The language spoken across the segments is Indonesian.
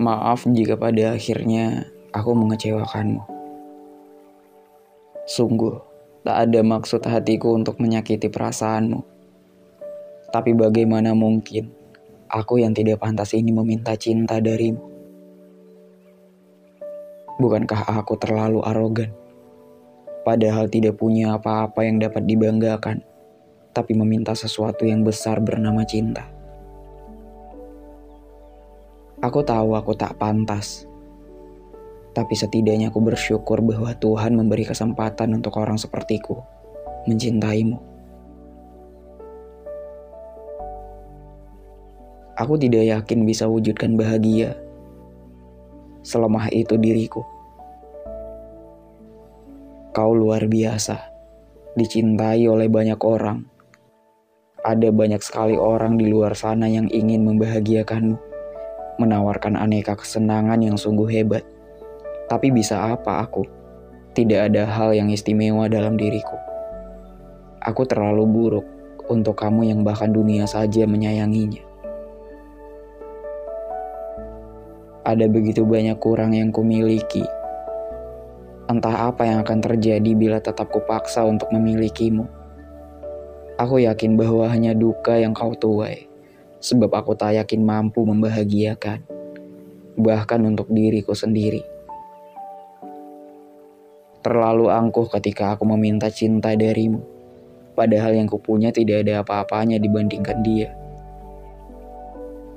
Maaf jika pada akhirnya aku mengecewakanmu. Sungguh, tak ada maksud hatiku untuk menyakiti perasaanmu. Tapi bagaimana mungkin aku yang tidak pantas ini meminta cinta darimu? Bukankah aku terlalu arogan? Padahal tidak punya apa-apa yang dapat dibanggakan, tapi meminta sesuatu yang besar bernama cinta. Aku tahu aku tak pantas, tapi setidaknya aku bersyukur bahwa Tuhan memberi kesempatan untuk orang sepertiku mencintaimu. Aku tidak yakin bisa wujudkan bahagia selemah itu diriku. Kau luar biasa, dicintai oleh banyak orang. Ada banyak sekali orang di luar sana yang ingin membahagiakanmu menawarkan aneka kesenangan yang sungguh hebat. Tapi bisa apa aku? Tidak ada hal yang istimewa dalam diriku. Aku terlalu buruk untuk kamu yang bahkan dunia saja menyayanginya. Ada begitu banyak kurang yang kumiliki. Entah apa yang akan terjadi bila tetap kupaksa untuk memilikimu. Aku yakin bahwa hanya duka yang kau tuai sebab aku tak yakin mampu membahagiakan, bahkan untuk diriku sendiri. Terlalu angkuh ketika aku meminta cinta darimu, padahal yang kupunya tidak ada apa-apanya dibandingkan dia.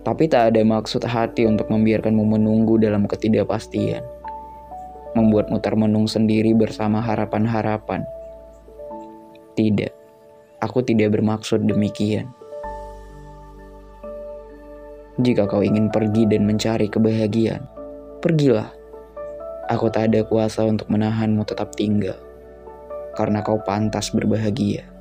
Tapi tak ada maksud hati untuk membiarkanmu menunggu dalam ketidakpastian, membuatmu termenung sendiri bersama harapan-harapan. Tidak, aku tidak bermaksud demikian. Jika kau ingin pergi dan mencari kebahagiaan, pergilah. Aku tak ada kuasa untuk menahanmu tetap tinggal, karena kau pantas berbahagia.